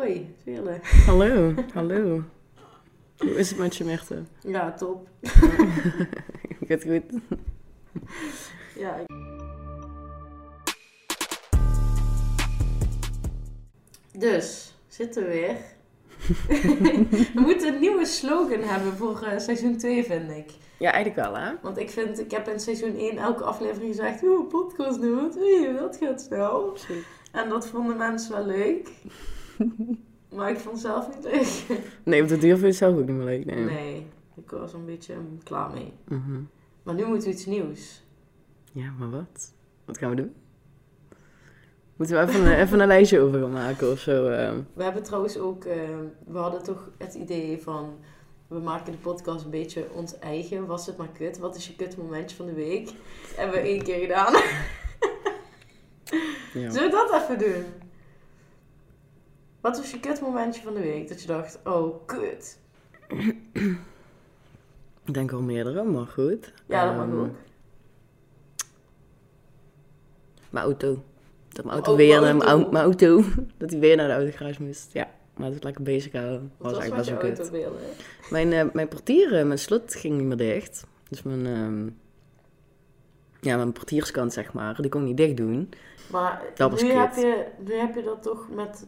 Hoi, Veerle. Hallo, hallo. Hoe is het met je, Merte? Ja, top. Gaat goed? Ja. Dus, zitten we weer. we moeten een nieuwe slogan hebben voor eh, seizoen 2, vind ik. Ja, eigenlijk wel, hè? Want ik vind, ik heb in seizoen 1 elke aflevering gezegd, oeh, podcast doen, wat dat gaat snel. En dat vonden mensen wel leuk. maar ik vond het zelf niet leuk. Nee, op de duur vind je het zelf ook niet meer leuk. Nee. Nee, ik was een beetje mm, klaar mee. Mhm. Maar nu moeten we iets nieuws. Ja, maar wat? Wat gaan we doen? Moeten we even een, even een lijstje over gaan maken of zo? ehm? We hebben trouwens ook, eh, we hadden toch het idee van, we maken de podcast een beetje ons eigen. Was het maar kut? Wat is je kut momentje van de week? Hebben we één keer gedaan. ja. Zullen we dat even doen? Wat was je kut momentje van de week? Dat je dacht, oh kut. Ik denk wel meerdere, maar goed. Ja, dat Ehm, mag ook. Mijn auto. Dat mijn auto Oh, weer, mijn naar mijn, auto. au- mijn auto, dat hij weer naar de autogarage moest. Ja, maar dat het lekker bezig houden. Wat Was was eigenlijk best wel kut. Mijn, eh, mijn portier, eh, mijn slot ging niet meer dicht. Dus mijn, ehm, ja, mijn portierskant, zeg maar, die kon ik niet dicht doen. Maar Dat was nu, kut. heb je, nu heb je dat toch met,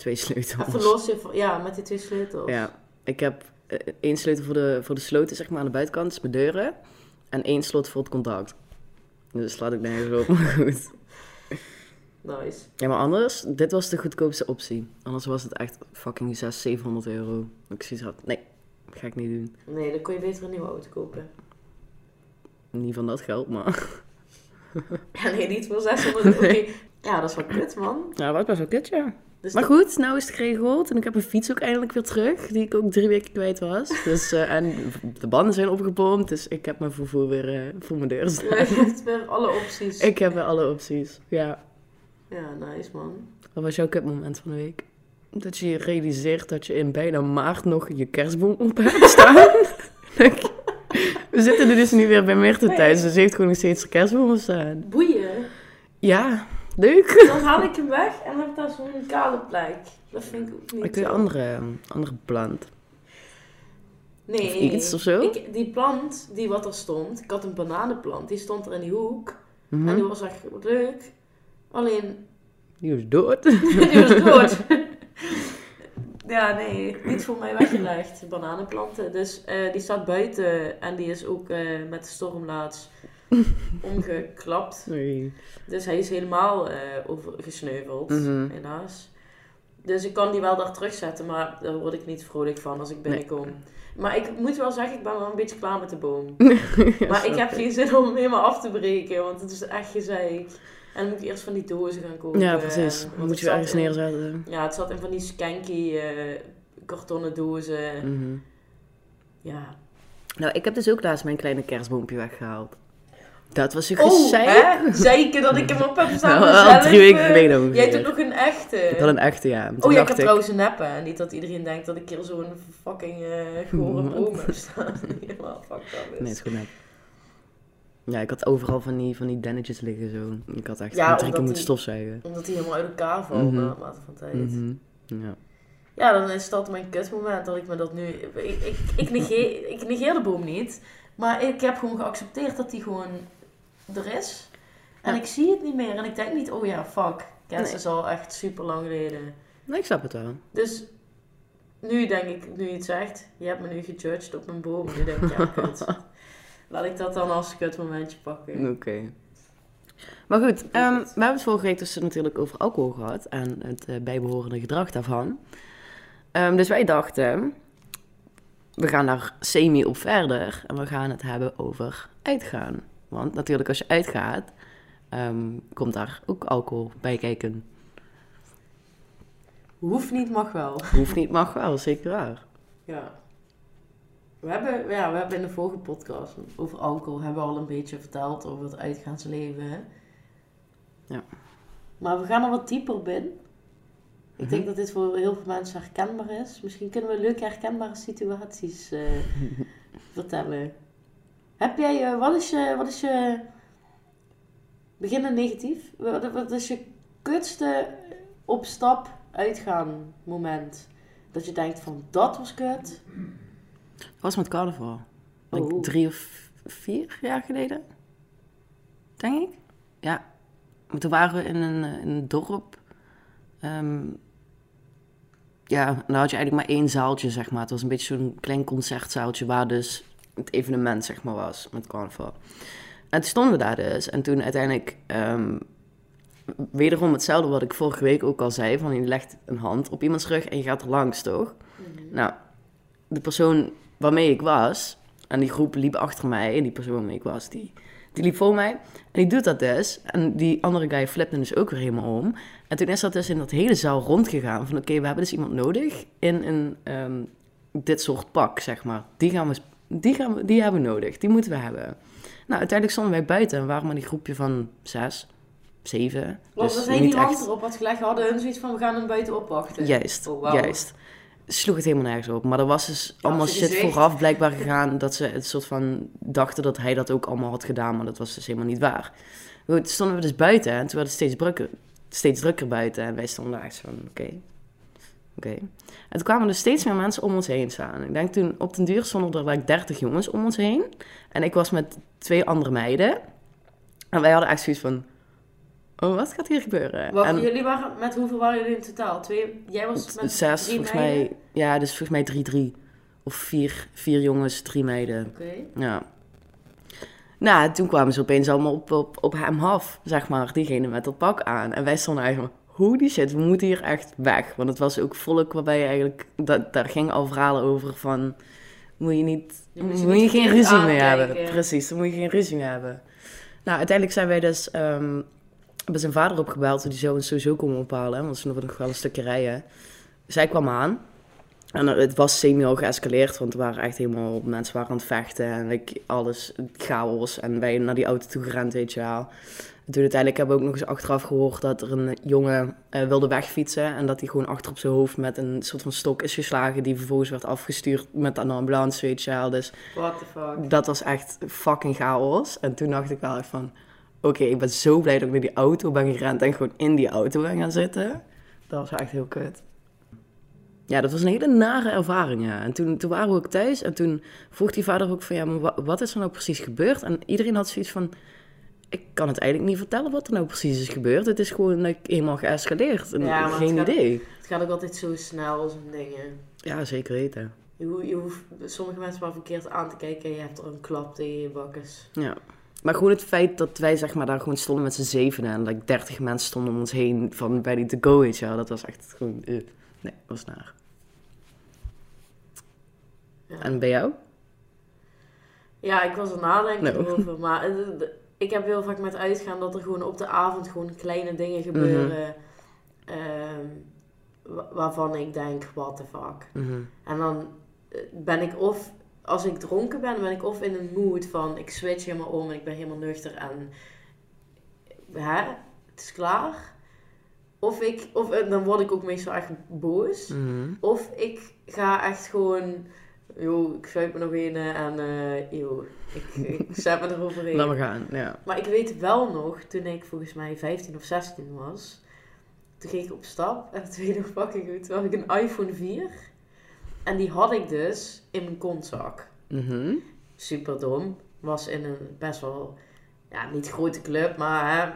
Twee sleutels. even los, je, ja, met die twee sleutels. Ja, ik heb eh, één sleutel voor de, voor de sloten, zeg maar, aan de buitenkant, dus mijn deuren. En één slot voor het contact. Dus dat slaat ik nergens op, maar goed. Nice. Ja, maar anders, dit was de goedkoopste optie. Anders was het echt fucking 600, 700 euro. Ik zoiets had, nee, ga ik niet doen. Nee, dan kon je beter een nieuwe auto kopen. Niet van dat geld, maar... Ja, nee, niet voor 600 euro. Ja, dat is wel kut, man. Ja, dat was best wel kut, ja. Dus Maar goed, nou is het geregeld. En ik heb een fiets ook eindelijk weer terug. Die ik ook drie weken kwijt was. Dus, eh, en de banden zijn opgepompt. Dus ik heb mijn vervoer weer eh, voor mijn deur Ja, staan. je hebt weer alle opties. Ik heb weer alle opties. Ja. Ja, nice, man. Wat was jouw kutmoment van de week? Dat je je realiseert dat je in bijna maart nog je kerstboom op hebt staan. We zitten er dus nu weer bij Nee. thuis. Dus ze heeft gewoon nog steeds haar kerstboom staan. Boeien. Ja, leuk. Dan haal ik hem weg en dan heb ik daar zo'n kale plek. Dat vind ik ook niet Ik je zo. andere, andere plant. Nee. of iets of zo? Ik, die plant die wat er stond, ik had een bananenplant, die stond er in die hoek. Mhm. En die was echt leuk. Alleen, Die was dood. die was dood. ja, nee, niet voor mij weggelegd, bananenplanten. Dus eh, die staat buiten en die is ook eh, met de storm laatst omgeklapt. Nee. Dus hij is helemaal eh overgesneuveld, Mhm. helaas. Dus ik kan die wel daar terugzetten, maar daar word ik niet vrolijk van als ik binnenkom. Maar ik moet wel zeggen, ik ben wel een beetje klaar met de boom. maar ik heb geen zin om hem helemaal af te breken, want het is echt gezeik. En dan moet ik eerst van die dozen gaan kopen. Ja, precies. en- Dan moet je ergens in- neerzetten. Ja, het zat in van die skanky eh, kartonnen dozen. Mhm. Ja. Nou, ik heb dus ook laatst mijn kleine kerstboompje weggehaald. Dat was een Oh, gezeik. hè? Zeiken dat ik hem op heb staan. Nou, al drie weken eh, geleden ongeveer. Jij hebt ook nog een echte. Ik had een echte, ja. En Toen Oh ja, ik dacht heb trouwens een neppe. Niet dat iedereen denkt dat ik hier zo'n fucking eh gore Wat? boom heb staan. Helemaal fucked up is. Nee, het is goed net. Ja, ik had overal van die, van die dennetjes liggen zo. Ik had echt Ja, drie keer moeten stofzuigen. Omdat die helemaal uit elkaar vallen Mhm. naarmate van tijd. Mhm. Ja. Ja, dan is dat mijn kutmoment dat ik me dat nu... Ik, ik, ik, negeer, ik negeer de boom niet. Maar ik heb gewoon geaccepteerd dat die gewoon er is. En Ja. ik zie het niet meer. En ik denk niet, oh ja, fuck. Kerst Nee. is al echt super lang geleden. Nee, ik snap het wel. Dus nu denk ik, nu je het zegt, je hebt me nu gejudged op mijn boom. Nu denk ik, ja, kut. Laat ik dat dan als kutmomentje pakken. Oké. Maar goed, ehm, we hebben het vorige week dus natuurlijk over alcohol gehad en het eh, bijbehorende gedrag daarvan. Ehm, dus wij dachten, we gaan daar semi op verder en we gaan het hebben over uitgaan. Want natuurlijk als je uitgaat, ehm, komt daar ook alcohol bij kijken. Hoeft niet, mag wel. Hoeft niet, mag wel, zeker waar. Ja. We hebben, ja, we hebben in de vorige podcast over alcohol hebben we al een beetje verteld over het uitgaansleven. Hè? Ja. Maar we gaan er wat dieper op in. Ik Mhm. denk dat dit voor heel veel mensen herkenbaar is. Misschien kunnen we leuke herkenbare situaties eh, vertellen. Heb jij, eh, wat is je, wat is je, beginnen negatief. Wat, wat is je kutste opstap uitgaan moment dat je denkt van dat was kut? Dat was met carnaval. Oh. drie of vier jaar geleden. Denk ik. Ja. Maar toen waren we in een, eh, in een dorp. Ehm, ja, en daar had je eigenlijk maar één zaaltje, zeg maar. Het was een beetje zo'n klein concertzaaltje waar dus het evenement, zeg maar, was met carnaval. En toen stonden we daar dus. En toen uiteindelijk, ehm, wederom hetzelfde wat ik vorige week ook al zei. Van je legt een hand op iemands rug en je gaat er langs, toch? Nou, de persoon waarmee ik was, en die groep liep achter mij, en die persoon waarmee ik was, die, die liep voor mij. En die doet dat dus. En die andere guy flipte dus ook weer helemaal om. En toen is dat dus in dat hele zaal rondgegaan. Van oké, we hebben dus iemand nodig in een, ehm, dit soort pak, zeg maar. Die, gaan we, die, gaan we, die hebben we nodig. Die moeten we hebben. Nou, uiteindelijk stonden wij buiten en waren maar die groepje van zes, zeven. Want Dus als hij niet die echt- erop had gelegd, hadden hun zoiets van we gaan hem buiten opwachten. Juist, Oh, juist. Sloeg het helemaal nergens op. Maar er was dus allemaal shit vooraf blijkbaar gegaan dat ze het soort van dachten dat hij dat ook allemaal had gedaan, maar dat was dus helemaal niet waar. Goed, stonden we dus buiten en toen werd het steeds drukker, steeds drukker buiten en wij stonden daar echt van, oké, oké. En toen kwamen er steeds meer mensen om ons heen staan. Ik denk toen op den duur stonden er like 30 jongens om ons heen en ik was met twee andere meiden en wij hadden echt zoiets van, oh, wat gaat hier gebeuren? Wacht, En- jullie waren, met hoeveel waren jullie in totaal? Twee, jij was met Zes, drie volgens meiden? mij. Ja, dus volgens mij drie, drie. Of vier, vier jongens, drie meiden. Oké. Ja. Nou, toen kwamen ze opeens allemaal op, op, op hem af, zeg maar. Diegene met dat pak aan. En wij stonden eigenlijk holy shit, we moeten hier echt weg. Want het was ook volk waarbij je eigenlijk... Dat, daar gingen al verhalen over van... Moet je niet... Je moet moet je, geen ruzie mee aankijken. hebben. Precies, dan moet je geen ruzie mee hebben. Nou, uiteindelijk zijn wij dus... ehm hebben zijn vader opgebeld. Die zou ons sowieso komen ophalen. Want ze nog nog wel een stukje rijden. Zij kwam aan. En het was semi al geëscaleerd, want er waren echt helemaal mensen waren aan het vechten en like, alles chaos. En wij naar die auto toe gerend, weet je wel. En toen uiteindelijk hebben we ook nog eens achteraf gehoord dat er een jongen eh, wilde wegfietsen. En dat hij gewoon achter op zijn hoofd met een soort van stok is geslagen. Die vervolgens werd afgestuurd met een ambulance, weet je wel. Dus What the fuck. dat was echt fucking chaos. En toen dacht ik wel echt van... Oké, ik ben zo blij dat ik naar die auto ben gerend en gewoon in die auto ben gaan zitten. Dat was echt heel kut. Ja, dat was een hele nare ervaring, ja. En toen, toen waren we ook thuis en toen vroeg die vader ook van... Ja, maar wa- wat is er nou precies gebeurd? En iedereen had zoiets van... Ik kan het eigenlijk niet vertellen wat er nou precies is gebeurd. Het is gewoon like, eenmaal geëscaleerd. En Ja, maar geen het gaat- idee. Het gaat ook altijd zo snel, zo'n dingen. Ja, zeker weten. Je, ho- je hoeft sommige mensen maar verkeerd aan te kijken en je hebt er een klap tegen je bakkes. Ja. Maar gewoon het feit dat wij zeg maar daar gewoon stonden met z'n zevenen en like 30 mensen stonden om ons heen van ready to go, weet je. Dat was echt gewoon, eh, nee, dat was naar. Ja. En bij jou? Ja, ik was er nadenken Nou. over, maar het- ik heb heel vaak met uitgaan dat er gewoon op de avond gewoon kleine dingen gebeuren ehm, wa- waarvan ik denk, what the fuck. Mhm. En dan eh, ben ik of, als ik dronken ben, ben ik of in een mood van ik switch helemaal om en ik ben helemaal nuchter en hè, het is klaar. Of ik, of eh, dan word ik ook meestal echt boos. Mhm. Of ik ga echt gewoon, joh, ik zuip me nog een en joh, ik, ik zet me eroverheen. Laat maar gaan, ja. Maar ik weet wel nog, toen ik volgens mij 15 of 16 was, toen ging ik op stap en het weet ik nog fucking goed, toen had ik een iPhone 4 en die had ik dus in mijn kontzak. Mhm. Super dom, was in een best wel, ja, niet grote club, maar hè,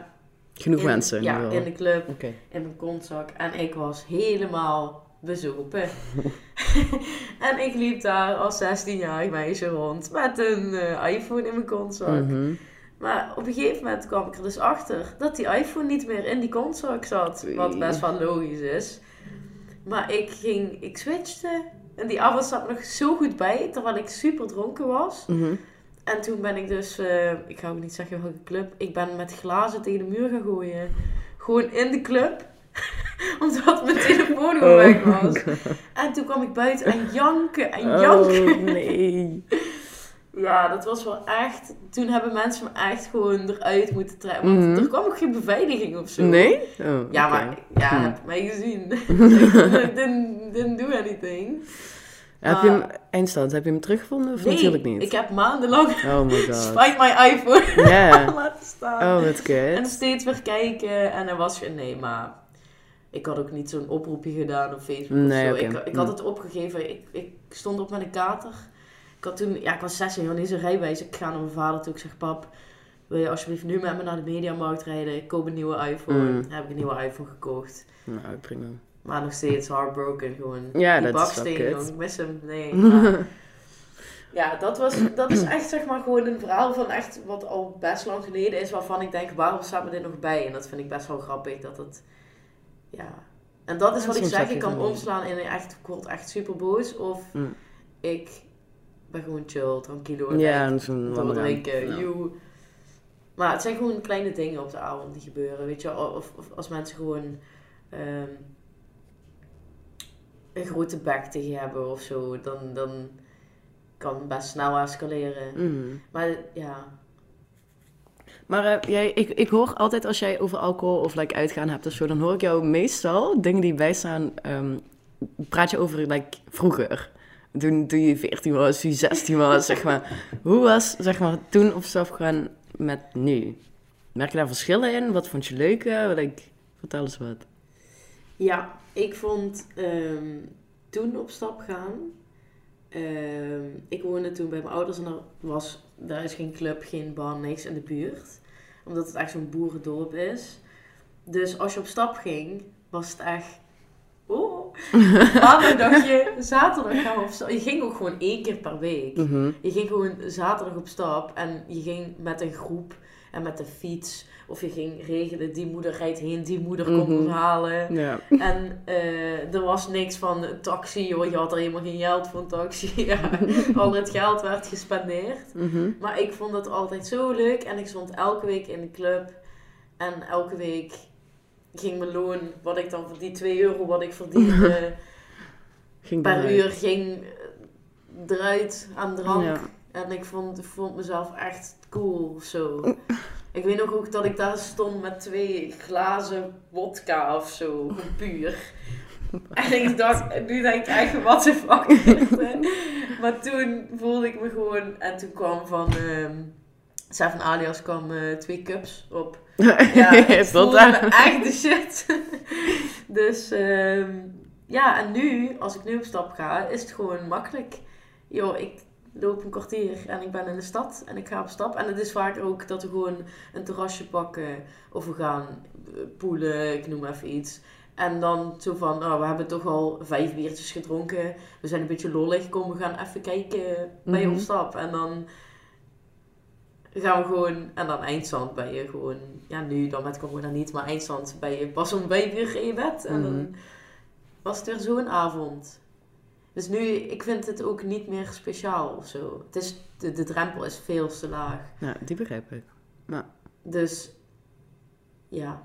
Genoeg in- mensen. in Ja, in de club Oké. in mijn kontzak. En ik was helemaal bezopen. en ik liep daar als 16-jarig meisje rond met een eh, iPhone in mijn kontzak. Mhm. Maar op een gegeven moment kwam ik er dus achter dat die iPhone niet meer in die kontzak zat. Wat best wel logisch is. Maar ik ging, ik switchte. En die avond zat nog zo goed bij, terwijl ik super dronken was. Mhm. En toen ben ik dus, eh, ik ga ook niet zeggen welke club, ik ben met glazen tegen de muur gaan gooien. Gewoon in de club. Omdat mijn telefoon gewoon weg was. En toen kwam ik buiten en janken en janken. Oh, nee. Ja, dat was wel echt. Toen hebben mensen me echt gewoon eruit moeten trekken. Want Mhm. er kwam ook geen beveiliging of zo. Nee? Oh, Ja, maar ja, Hm. heb mij gezien. Didn't, didn't do anything. Heb je hem, eindstand, heb je hem teruggevonden of Nee, natuurlijk niet? ik heb maandenlang Oh my god. spijt my iPhone Ja. laten staan. Oh, wat En kut. steeds weer kijken en er was geen nee, maar ik had ook niet zo'n oproepje gedaan op Facebook Nee, of zo. Ik, ik had Hm. het opgegeven. Ik, ik stond op met een kater. Ik had toen, ja, ik was 16, ik had niet zo'n rijbewijs. Ik ga naar mijn vader toe. Ik zeg, pap, wil je alsjeblieft nu met me naar de Mediamarkt rijden? Ik koop een nieuwe iPhone. Mm. Dan heb ik een nieuwe iPhone gekocht. Nou, prima. Maar nog steeds heartbroken gewoon. Ja, Die dat is wel baksteen, jongen, ik mis hem. Nee. maar- ja, dat, was, dat is echt zeg maar gewoon een verhaal van echt wat al best lang geleden is. Waarvan ik denk, waarom staat me dit nog bij? En dat vind ik best wel grappig. Dat het, ja. En dat is wat ik zeg. Ik kan omslaan in echt, ik word echt super boos. Of Mm. ik ben gewoon chill, tranquilo. Ja, en zo'n door drinken, joe. Maar het zijn gewoon kleine dingen op de avond die gebeuren, weet je. Of, of als mensen gewoon ehm, een grote bek tegen je hebben of zo, dan, dan kan het best snel escaleren. Mhm. Maar ja, Maar eh, jij, ik, ik hoor altijd als jij over alcohol of like, uitgaan hebt of zo, dan hoor ik jou meestal dingen die bijstaan, ehm praat je over like, vroeger. Toen, toen je 14 was, toen je 16 was, zeg maar. Hoe was, zeg maar, toen op stap gaan met nu? Merk je daar verschillen in? Wat vond je leuk? Like, vertel eens wat. ja ik vond ehm, toen op stap gaan. Ehm, ik woonde toen bij mijn ouders en er was, daar is geen club, geen bar, niks in de buurt. Omdat het echt zo'n boerendorp is. Dus als je op stap ging, was het echt. Oh, je, zaterdag gaan we op stap. Je ging ook gewoon één keer per week. Mhm. Je ging gewoon zaterdag op stap en je ging met een groep en met de fiets. Of je ging regelen, die moeder rijdt heen, die moeder komt ons halen. Ja. En eh, er was niks van taxi, joh, je had er helemaal geen geld voor een taxi. ja, al het geld werd gespendeerd. Mhm. Maar ik vond het altijd zo leuk en ik stond elke week in de club. En elke week ging mijn loon, wat ik dan voor die 2 euro wat ik verdiende Ging per uur, ging eh, eruit aan drank. Ja. En ik vond, vond mezelf echt cool of zo. Ik weet nog ook dat ik daar stond met twee glazen wodka of zo, puur. En ik dacht, nu denk ik echt, wat de fuck? Maar toen voelde ik me gewoon, en toen kwam van ehm Seven Alias kwam eh, twee cups op. Ja, ik voelde me echt de shit. dus ehm, ja, en nu, als ik nu op stap ga, is het gewoon makkelijk. Joh, ik loop een kwartier en ik ben in de stad en ik ga op stap. En het is vaak ook dat we gewoon een terrasje pakken of we gaan eh, poelen, ik noem even iets. En dan zo van, nou, we hebben toch al vijf biertjes gedronken. We zijn een beetje lollig, kom, we gaan even kijken bij Mhm. op stap. En dan gaan we gewoon, en dan eindstand ben je gewoon, ja nu dan met corona niet, maar eindstand ben je pas om vijf uur in je bed. En Mhm. dan was het weer zo'n avond. Dus nu, ik vind het ook niet meer speciaal of zo. Het is, de, de drempel is veel te laag. Ja, die begrijp ik. Dus, ja.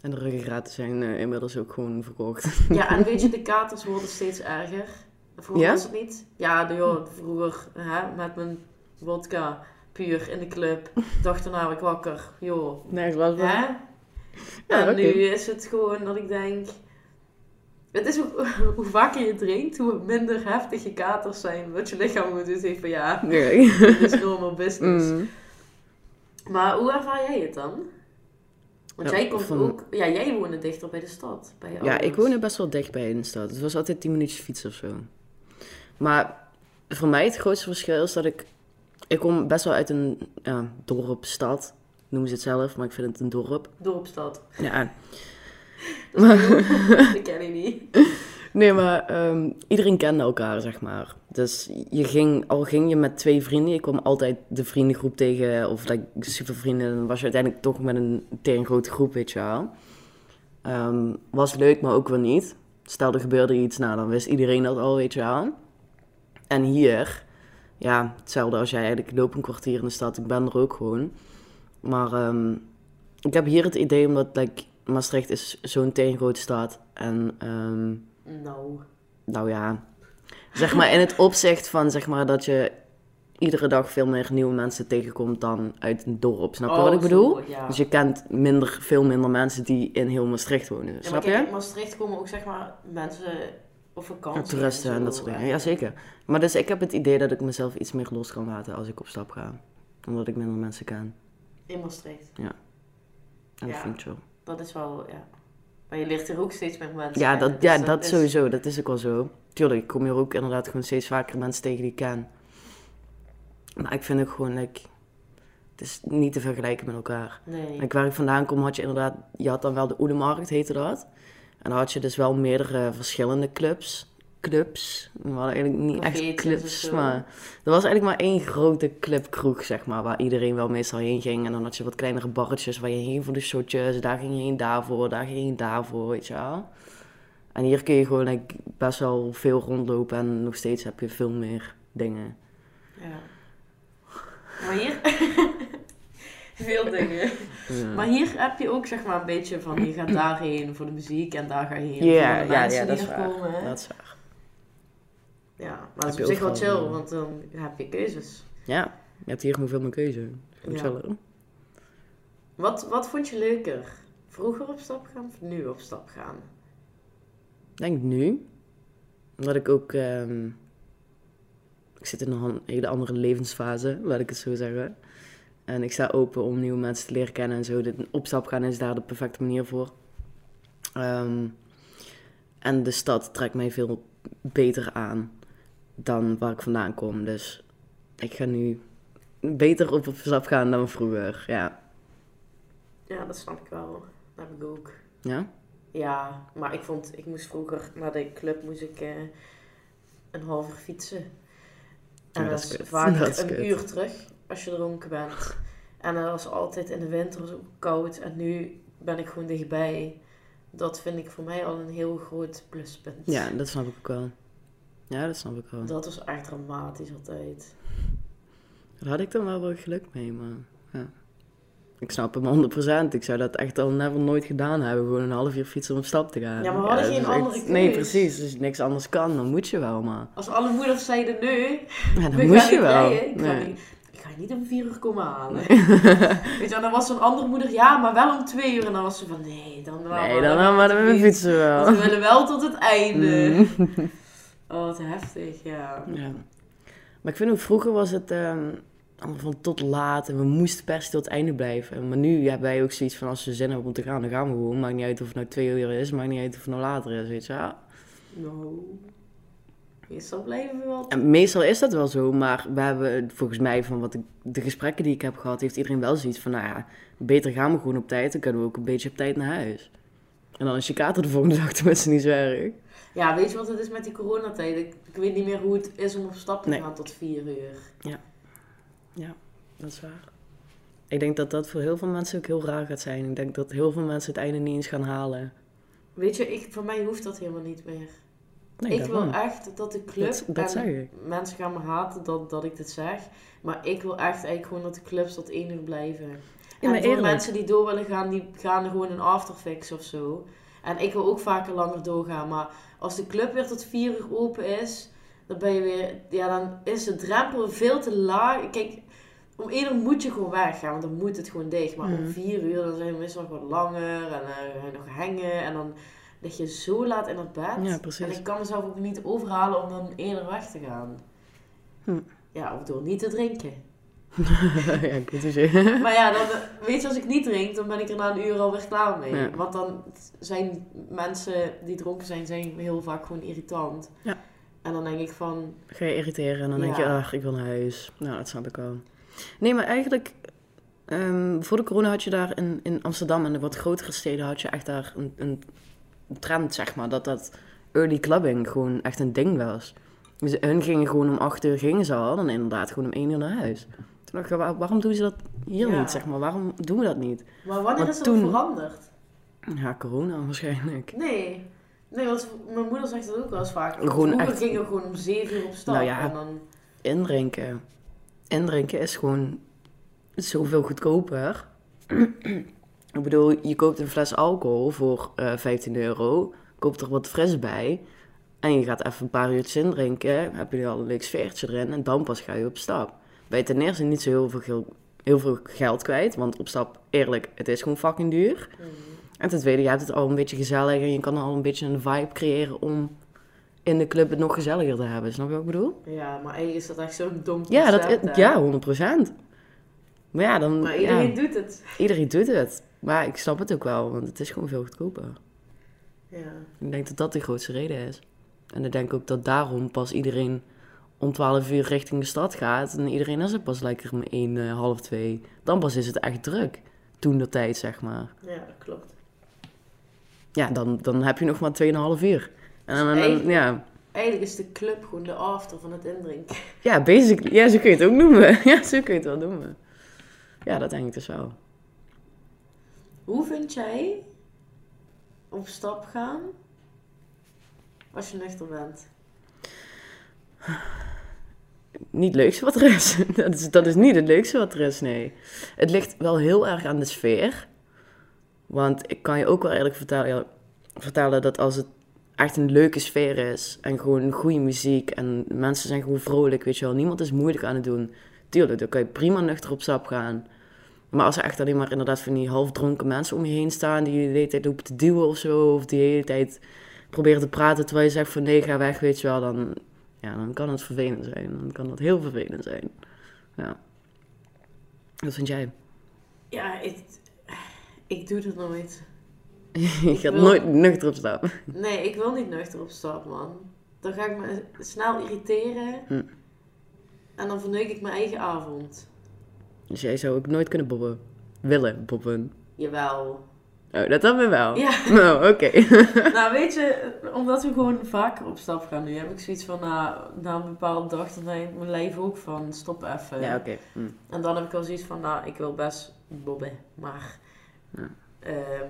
En de ruggengraten zijn eh, inmiddels ook gewoon verkocht. Ja, en weet je, de katers worden steeds erger. Vroeger Ja? was het niet. Ja, de, joh, vroeger hè, met mijn vodka puur in de club. Dacht daarna werd ik wakker. Joh, Nee, was wel. Ja, en nu is het gewoon dat ik denk... Het is hoe, hoe vaker je drinkt, hoe minder heftig je katers zijn. Wat je lichaam gewoon doet heeft van ja, Nee. dit is normal business. Mm. Maar hoe ervaar jij het dan? Want Ja, jij komt van- ook... Ja, jij woonde dichter bij de stad. Bij je Ja, ik woonde best wel dichtbij in de stad. Het was altijd 10 minuutjes fietsen of zo. Maar voor mij het grootste verschil is dat ik... Ik kom best wel uit een ja, dorp, stad. Noemen ze het zelf, maar ik vind het een dorp. Dorpstad. Ja. Dat ken ik niet. Nee, maar ehm, iedereen kende elkaar, zeg maar. Dus je ging, al ging je met twee vrienden, je kwam altijd de vriendengroep tegen, of like, supervrienden, dan was je uiteindelijk toch met een tegen grote groep, weet je wel. Ehm, was leuk, maar ook wel niet. Stel, er gebeurde iets, nou, dan wist iedereen dat al, weet je wel. En hier, ja, hetzelfde als jij eigenlijk, ik loop een kwartier in de stad, ik ben er ook gewoon. Maar ehm, ik heb hier het idee, omdat like, Maastricht is zo'n tegengrote stad. En ehm, Nou. nou ja, zeg maar in het opzicht van zeg maar dat je iedere dag veel meer nieuwe mensen tegenkomt dan uit een dorp. Snap je Oh, wat ik zo, bedoel? ja. Dus je kent minder, veel minder mensen die in heel Maastricht wonen. Ja, snap je? in Maastricht komen ook zeg maar mensen op vakantie. Ja, toeristen en zo. dat soort dingen. Ja, zeker. Maar dus ik heb het idee dat ik mezelf iets meer los kan laten als ik op stap ga. Omdat ik minder mensen ken. In Maastricht. En dat Ja. vind ik chill. Dat is wel, ja. Maar je leert er ook steeds meer mensen Ja, dat, dus ja, dat is- sowieso. Dat is ook wel zo. Tuurlijk, ik kom hier ook inderdaad gewoon steeds vaker mensen tegen die ik ken. Maar ik vind ook gewoon, like, het is niet te vergelijken met elkaar. Nee. En waar ik vandaan kom, had je inderdaad, je had dan wel de Oedemarkt, heette dat. En dan had je dus wel meerdere verschillende clubs. Clubs. We hadden eigenlijk niet echt clubs, maar er was eigenlijk maar één grote clubkroeg, zeg maar, waar iedereen wel meestal heen ging. En dan had je wat kleinere barretjes waar je heen voor de shotjes. Daar ging je heen daarvoor, daar ging je heen daarvoor, weet je wel. En hier kun je gewoon like, best wel veel rondlopen en nog steeds heb je veel meer dingen. Ja. Maar hier... Veel dingen. Ja. Maar hier heb je ook zeg maar een beetje van, je gaat daarheen voor de muziek en daar ga je heen Ja, voor de ja, mensen ja, dat die is er komen. Hè? Dat is waar. Ja, maar dat is op zich wel chill, want dan heb je keuzes. Ja, je hebt hier gewoon veel meer keuze. Goed Ja. Wat, wat vond je leuker? Vroeger op stap gaan of nu op stap gaan? Ik denk nu. Omdat ik ook... ehm, ik zit in een hele andere levensfase, laat ik het zo zeggen. En ik sta open om nieuwe mensen te leren kennen en zo. De opstap gaan is daar de perfecte manier voor. Ehm, en de stad trekt mij veel beter aan dan waar ik vandaan kom. Dus ik ga nu beter op stap gaan dan vroeger. Ja. Ja, dat snap ik wel. Dat heb ik ook. Ja? Ja, maar ik vond, ik moest vroeger naar de club moest ik eh, een half uur fietsen. En Ja, dat, is vaak Dat is een kut. uur terug als je dronken bent. En dat was altijd in de winter zo koud. En nu ben ik gewoon dichtbij. Dat vind ik voor mij al een heel groot pluspunt. Ja, dat snap ik ook wel. Ja, dat snap ik wel. Dat was echt dramatisch altijd. Daar had ik dan wel wel geluk mee, maar ja. Ik snap hem 100%. Ik zou dat echt al never nooit gedaan hebben. Gewoon een half uur fietsen om op stap te gaan. Ja, maar we hadden geen echt- andere keus. Nee, precies. Als je niks anders kan, dan moet je wel, maar... Als alle moeders zeiden nu, Ja, dan moet je wel. Ik, ga Nee. niet, ik ga niet om vier uur komen halen. Weet je, en dan was zo'n andere moeder, ja, maar wel om twee uur. En dan was ze van, nee, dan wel. Nee, dan gaan we met mijn fietsen wel. Want we willen wel tot het einde. Mm. Oh, wat heftig, ja. Ja. Maar ik vind ook, vroeger was het ehm, allemaal van tot laat en we moesten per se tot het einde blijven. Maar nu hebben wij ook zoiets van, als we zin hebben om te gaan, dan gaan we gewoon. Maakt niet uit of het nou twee uur is, maakt niet uit of het nou later is, weet je wel. Nou, meestal blijven we wel. En meestal is dat wel zo, maar we hebben volgens mij van wat ik, de gesprekken die ik heb gehad, heeft iedereen wel zoiets van, nou ja, beter gaan we gewoon op tijd, dan kunnen we ook een beetje op tijd naar huis. En dan is je kater de volgende dag tenminste niet zo erg. Ja, weet je wat het is met die coronatijd? Ik, ik weet niet meer hoe het is om op stap te Nee. gaan tot vier uur. Dat is waar. Ik denk dat dat voor heel veel mensen ook heel raar gaat zijn. Ik denk dat heel veel mensen het einde niet eens gaan halen. Weet je, ik, voor mij hoeft dat helemaal niet meer. Nee, ik wil echt dat de club. Dat, en. Mensen gaan me haten dat, dat ik dit zeg. Maar ik wil echt eigenlijk gewoon dat de clubs tot één uur blijven. En voor eerlijk. mensen die door willen gaan, die gaan gewoon een afterfix of zo. En ik wil ook vaker langer doorgaan. Maar als de club weer tot vier uur open is, dan ben je weer. Ja, dan is de drempel veel te laag. Kijk, om één uur moet je gewoon weggaan, want dan moet het gewoon dicht. Maar om Mhm. vier uur, dan zijn we meestal nog wat langer. En je nog hangen. En dan lig je zo laat in het bed. Ja, precies. En ik kan mezelf ook niet overhalen om dan eerder weg te gaan. Hm. Ja, of door niet te drinken. ja. Maar ja, dan, weet je, als ik niet drink, dan ben ik er na een uur alweer klaar mee. Ja. Want dan zijn mensen die dronken zijn, zijn heel vaak gewoon irritant. Ja. En dan denk ik van, Ga je irriteren en dan denk je, ach, ik wil naar huis. Nou, dat snap ik wel. Nee, maar eigenlijk, ehm, voor de corona had je daar in, in Amsterdam en de wat grotere steden had je echt daar een, een trend, zeg maar, dat dat early clubbing gewoon echt een ding was. Dus hun gingen gewoon om acht uur gingen ze al, dan inderdaad gewoon om één uur naar huis. Dacht waar- waarom doen ze dat hier Ja. niet, zeg maar? Waarom doen we dat niet? maar wanneer Want is dat toen- veranderd? Ja, corona waarschijnlijk. Nee. Nee, want mijn moeder zegt dat ook wel eens vaak. Gewoon echt- gingen we gewoon om zeven uur op stap. Nou ja. En dan, Indrinken. Indrinken is gewoon zoveel goedkoper. Ik bedoel, je koopt een fles alcohol voor eh 15 euro. Koopt er wat fris bij. En je gaat even een paar uurtjes indrinken. Heb je al een leuk sfeertje erin. En dan pas ga je op stap. Ben je ten eerste niet zo heel veel, heel veel geld kwijt. Want op stap, eerlijk, het is gewoon fucking duur. Mhm. En ten tweede, je hebt het al een beetje gezellig. En je kan al een beetje een vibe creëren om in de club het nog gezelliger te hebben. Snap je wat ik bedoel? Ja, maar eigenlijk is dat echt zo'n dom Ja, dat, hè? ja 100%. Maar ja, dan. Maar ja, iedereen doet het. iedereen doet het. Maar ik snap het ook wel, want het is gewoon veel goedkoper. Ja. Ik denk dat dat de grootste reden is. En ik denk ook dat daarom pas iedereen om 12 uur richting de stad gaat. En iedereen is er pas lekker om 1, eh, half 2. Dan pas is het echt druk. Toen de tijd, zeg maar. ja, dat klopt. Ja, dan, dan heb je nog maar 2,5 uur. En dan, Dus dan- eigenlijk- ja. Eigenlijk is de club gewoon de after van het indrinken. ja, basically. Ja, zo kun je het ook noemen. Ja, zo kun je het wel noemen. Ja, dat denk ik dus wel. Hoe vind jij op stap gaan als je nuchter bent? Niet het leukste wat er is. Dat is, dat is niet het leukste wat er is, nee. Het ligt wel heel erg aan de sfeer. Want ik kan je ook wel eerlijk vertellen, vertellen dat als het echt een leuke sfeer is en gewoon goede muziek en mensen zijn gewoon vrolijk, weet je wel, niemand is moeilijk aan het doen. Tuurlijk, dan kan je prima nuchter op stap gaan. Maar als er echt alleen maar inderdaad van die halfdronken mensen om je heen staan die je de hele tijd lopen te duwen of zo, of die de hele tijd proberen te praten terwijl je zegt van nee, ga weg, weet je wel, dan, ja, dan kan het vervelend zijn. Dan kan dat heel vervelend zijn. Ja. Wat vind jij? Ja, ik, ik doe dat nooit. je gaat wil- nooit nuchter op stap. Nee, ik wil niet nuchter op stap, man. Dan ga ik me snel irriteren. Hm. En dan verneuk ik mijn eigen avond. Dus jij zou ook nooit kunnen bobben. Willen bobben. Jawel. Oh, dat dan weer wel. Ja. Oh, oké. nou, weet je, omdat we gewoon vaker op stap gaan nu, heb ik zoiets van, na, na een bepaalde dag, dan denkt mijn lijf ook van, stop even. ja, oké. Hm. En dan heb ik wel zoiets van, nou, ik wil best bobben, maar Ja. ehm,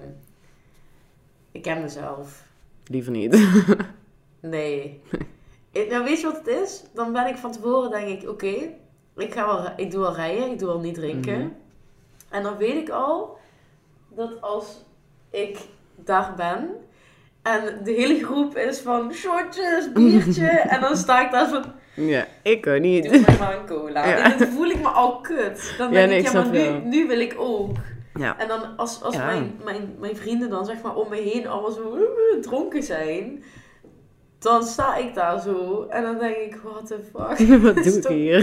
ik ken mezelf. Liever niet. Nee. Ik- nou, weet je wat het is? Dan ben ik van tevoren, denk ik, oké, ik ga wel, ik doe wel rijden, ik doe wel niet drinken. Mhm. En dan weet ik al dat als ik daar ben en de hele groep is van shortjes, biertje, en dan sta ik daar van, ja, ik kan niet. doe mij maar een cola. Ja. En dan voel ik me al kut. Dan Ja, denk nee, ik, ja, maar nu, nu wil ik ook. Ja. En dan als, als Ja. mijn, mijn, mijn vrienden dan zeg maar om me heen allemaal zo dronken zijn, dan sta ik daar zo en dan denk ik, what the fuck. Wat doe ik hier?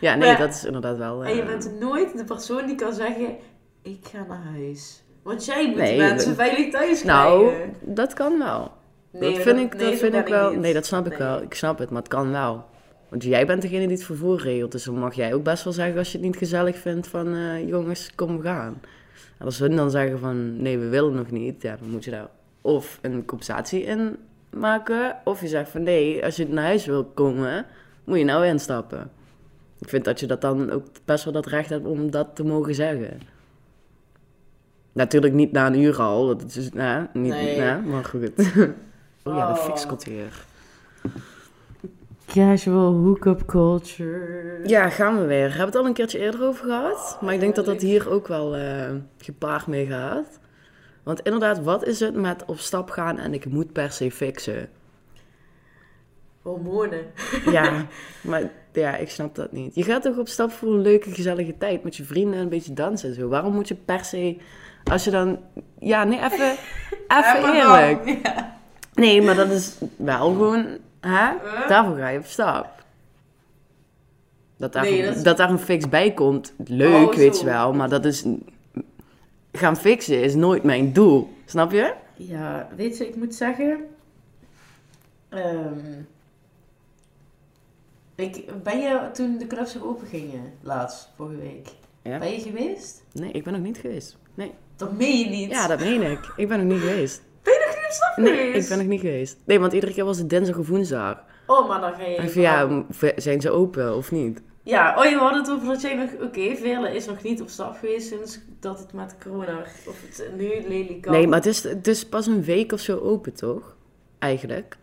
Ja, nee, Maar- dat is inderdaad wel... En je eh, bent nooit de persoon die kan zeggen, ik ga naar huis. Want jij moet Nee, mensen dat- veilig thuis Nou, krijgen. dat kan wel. Nee, dat vind ik, nee, dat vind ik wel. niet. Nee, dat snap ik wel. Ik snap het, maar het kan wel. Want jij bent degene die het vervoer regelt. Dus dan mag jij ook best wel zeggen als je het niet gezellig vindt van eh, jongens, kom we gaan. En als hun dan zeggen van nee, we willen nog niet, ja, dan moet je daar of een compensatie in maken. Of je zegt van nee, als je naar huis wil komen, moet je nou instappen. Ik vind dat je dat dan ook best wel dat recht hebt om dat te mogen zeggen. Natuurlijk niet na een uur al, dat is, nou, niet, Nee. nou, maar goed. Oh ja, de Oh. fix komt weer. Casual hookup culture. Ja, gaan we weer. Hebben we het al een keertje eerder over gehad. Maar ik denk dat dat hier ook wel eh, gepaard mee gaat. Want inderdaad, wat is het met op stap gaan en ik moet per se fixen? Hormonen. Ja, maar ja, ik snap dat niet. Je gaat toch op stap voor een leuke, gezellige tijd met je vrienden en een beetje dansen en zo. Waarom moet je per se, als je dan... Ja, nee, even, even eerlijk. dan- Ja. Nee, maar dat is wel gewoon, hè? Huh? Daarvoor ga je op stap. Dat daar, Nee, dat is- dat daar een fix bij komt, leuk, Oh, weet je wel. Maar dat is... Gaan fixen is nooit mijn doel. Snap je? Ja, weet je, ik moet zeggen. ehm, ik, ben je toen de clubs weer open gingen, laatst, vorige week? Ja. Ben je geweest? Nee, ik ben nog niet geweest. Nee. Dat meen je niet. Ja, dat meen ik. Ik ben nog niet geweest. Ben je nog niet op stap Nee, geweest? ik ben nog niet geweest. Nee, want iedere keer was het dinsdag of woensdag. Oh, maar dan ga je... En van, ja, zijn ze open of niet? Ja, oh, je had het over dat jij nog... Oké, Veerle is nog niet op stap geweest sinds dat het met corona... Of het nu lelijk Nee, maar het is, het is pas een week of zo open, toch? Eigenlijk.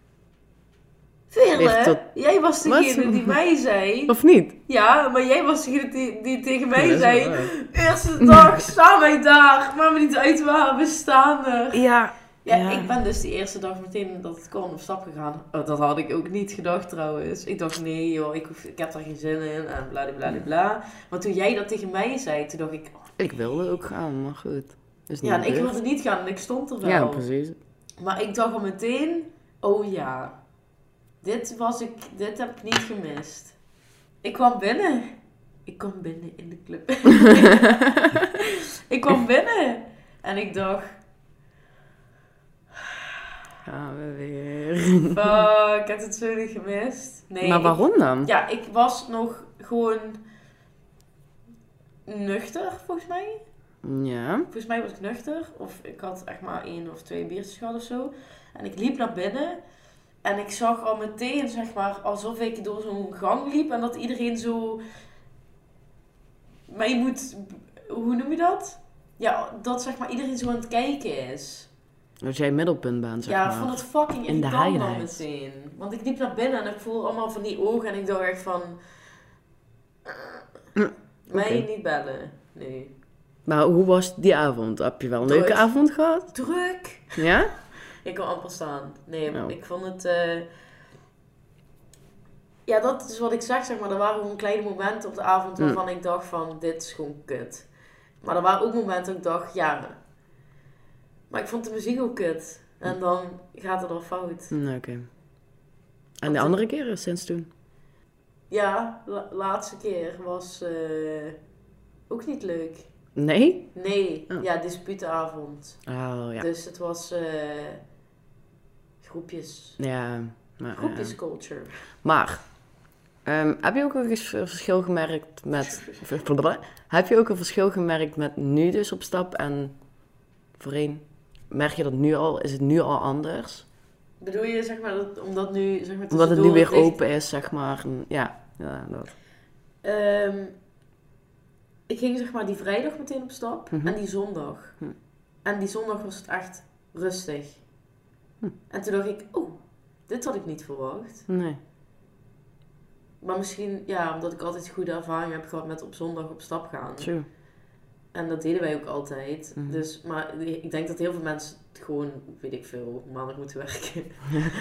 Tot- jij was degene die mij zei... Of niet? Ja, maar jij was degene die, die tegen mij Ja, zei... Eerste dag staan wij daar. Maakt me niet uit waar, we staan er. Ja. Ja, Ja. ik ben dus die eerste dag meteen dat het kon op stap gegaan. Oh, dat had ik ook niet gedacht trouwens. Ik dacht, nee joh, ik, hoef, ik heb daar geen zin in en bla bla bla bla. Maar toen jij dat tegen mij zei, toen dacht ik... oh, Ik wilde ook gaan, maar goed. Is niet ja, en ik wilde niet gaan en ik stond er wel. Ja, precies. Maar ik dacht al meteen, oh ja, dit, was ik, dit heb ik niet gemist. Ik kwam binnen. Ik kwam binnen in de club. ik kwam binnen. En ik dacht, gaan we weer. Fuck, ik heb het zo niet gemist. Nee, maar waarom dan? ja, ik was nog gewoon nuchter, volgens mij. Ja. Volgens mij was ik nuchter. Of ik had echt maar één of twee biertjes gehad of zo. En ik liep naar binnen. En ik zag al meteen, zeg maar, alsof ik door zo'n gang liep. En dat iedereen zo... Mij moet... Hoe noem je dat? Ja, dat zeg maar iedereen zo aan het kijken is. Dat jij middelpunt bent, zeg ja, maar. vond het fucking In de dan highlights. meteen. Want ik liep naar binnen en ik voelde allemaal van die ogen. En ik dacht echt van... Mm, Mij niet bellen. Nee. Maar hoe was die avond? Heb je wel een Druk. leuke avond gehad? Druk! Ja? Ik kan amper staan. Nee, Oh. ik vond het... eh, Ja, dat is wat ik zeg, zeg maar. Er waren gewoon kleine momenten op de avond waarvan ik dacht van, dit is gewoon kut. Maar er waren ook momenten dat ik dacht, ja... Maar ik vond de muziek ook kut. En dan gaat het al fout. Nee, oké. En de andere keren sinds toen? Ja, la- laatste keer was eh, ook niet leuk. Nee? Nee, Oh. ja, disputenavond. Oh, ja. Dus het was eh, groepjes. Ja. Maar, eh, Groepjes culture. maar ehm, heb je ook een verschil gemerkt met... heb je ook een verschil gemerkt met nu dus op stap en voorheen? Merk je dat nu al? Is het nu al anders? Bedoel je, zeg maar, dat, omdat nu, zeg maar, Omdat het nu weer ligt- open is, zeg maar. En ja, ja dat. Ehm, ik ging zeg maar die vrijdag meteen op stap Mhm. en die zondag. Hm. En die zondag was het echt rustig. Hm. En toen dacht ik, oh, dit had ik niet verwacht. Nee. Maar misschien, ja, omdat ik altijd goede ervaring heb gehad met op zondag op stap gaan. True. En dat deden wij ook altijd. Mhm. Dus, maar ik denk dat heel veel mensen gewoon, weet ik veel, maandag moeten werken.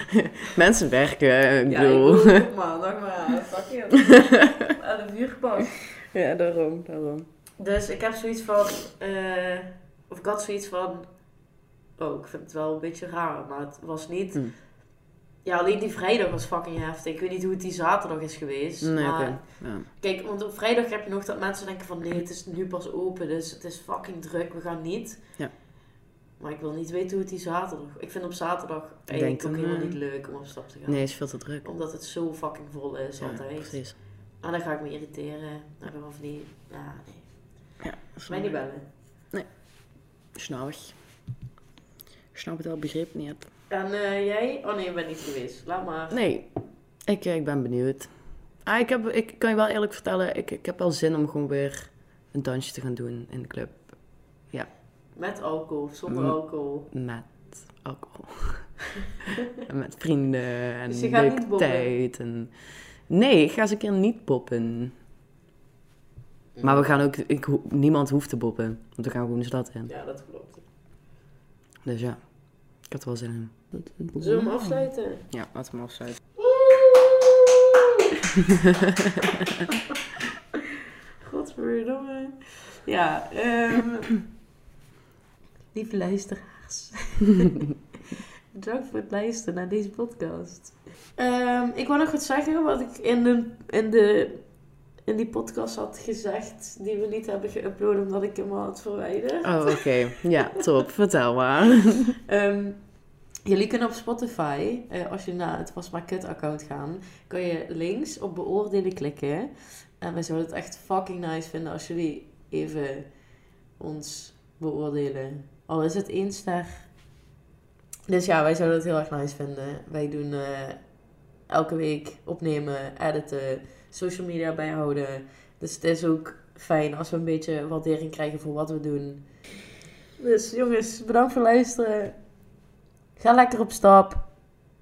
Mensen werken, ik Ja, bedoel. op maandag, maar ja, fuck it. Aan de vuur gepakt. Ja, daarom, daarom. Dus ik heb zoiets van, eh, of ik had zoiets van, oh, ik vind het wel een beetje raar, maar het was niet. Hm. Ja, alleen die vrijdag was fucking heftig. Ik weet niet hoe het die zaterdag is geweest. Nee, maar. Ja. kijk, want op vrijdag heb je nog dat mensen denken van, nee, het is nu pas open, dus het is fucking druk, we gaan niet. Ja. Maar ik wil niet weten hoe het die zaterdag. Ik vind op zaterdag eigenlijk ook helemaal eh, niet leuk om op stap te gaan. Nee, is veel te druk. Omdat het zo fucking vol is Ja, altijd. precies. En dan ga ik me irriteren. Dan heb ik van die, ja, nee. Ja, Mij niet bellen. Snap ik. Ik snap het wel, begreep niet. En eh, jij? Oh nee, ik ben niet geweest. Laat maar. Nee, ik, ik ben benieuwd. Ah, ik, heb, ik kan je wel eerlijk vertellen, ik, ik heb wel zin om gewoon weer een dansje te gaan doen in de club. Met alcohol of zonder alcohol. Met alcohol. en met vrienden en Dus je gaat leuke tijd. En... Nee, ik ga eens een keer niet boppen. Maar we gaan ook, ik, niemand hoeft te boppen. Want we gaan gewoon de stad in. Ja, dat klopt. Dus ja, ik had wel zin in. Zullen we hem afsluiten? Ja, laten we hem afsluiten. Godverdomme. Ja, ehm lieve luisteraars. Bedankt voor het luisteren naar deze podcast. Ehm, ik wou nog wat zeggen wat ik in, de, in, de, in die podcast had gezegd, die we niet hebben geüpload omdat ik hem had verwijderd. Oh, oké. Ja, top. Vertel maar. Ehm, jullie kunnen op Spotify, eh, als je naar het Was Maar Kut account gaan, kan je links op beoordelen klikken. En wij zouden het echt fucking nice vinden als jullie even ons beoordelen. Al is het één ster. Dus ja, wij zouden het heel erg nice vinden. Wij doen eh, elke week opnemen, editen, social media bijhouden. Dus het is ook fijn als we een beetje waardering krijgen voor wat we doen. Dus jongens, bedankt voor het luisteren. Ga lekker op stap.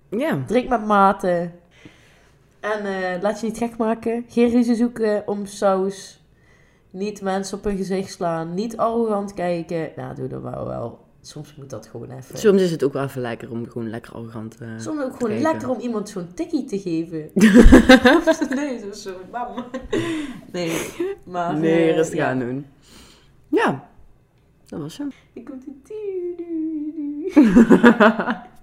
Ja. Drink met mate. En eh, laat je niet gek maken. Geen ruzie zoeken om saus. Niet mensen op hun gezicht slaan. Niet arrogant kijken. Nou, doe dat wel wel. Soms moet dat gewoon even. Soms is het ook wel even lekker om gewoon lekker arrogant eh Soms ook gewoon lekker om iemand zo'n tikkie te geven. nee, zo zo. Bam. Nee, maar... Nee, eh, rustig ja. aan doen. Ja, dat was hem. Ik komt die...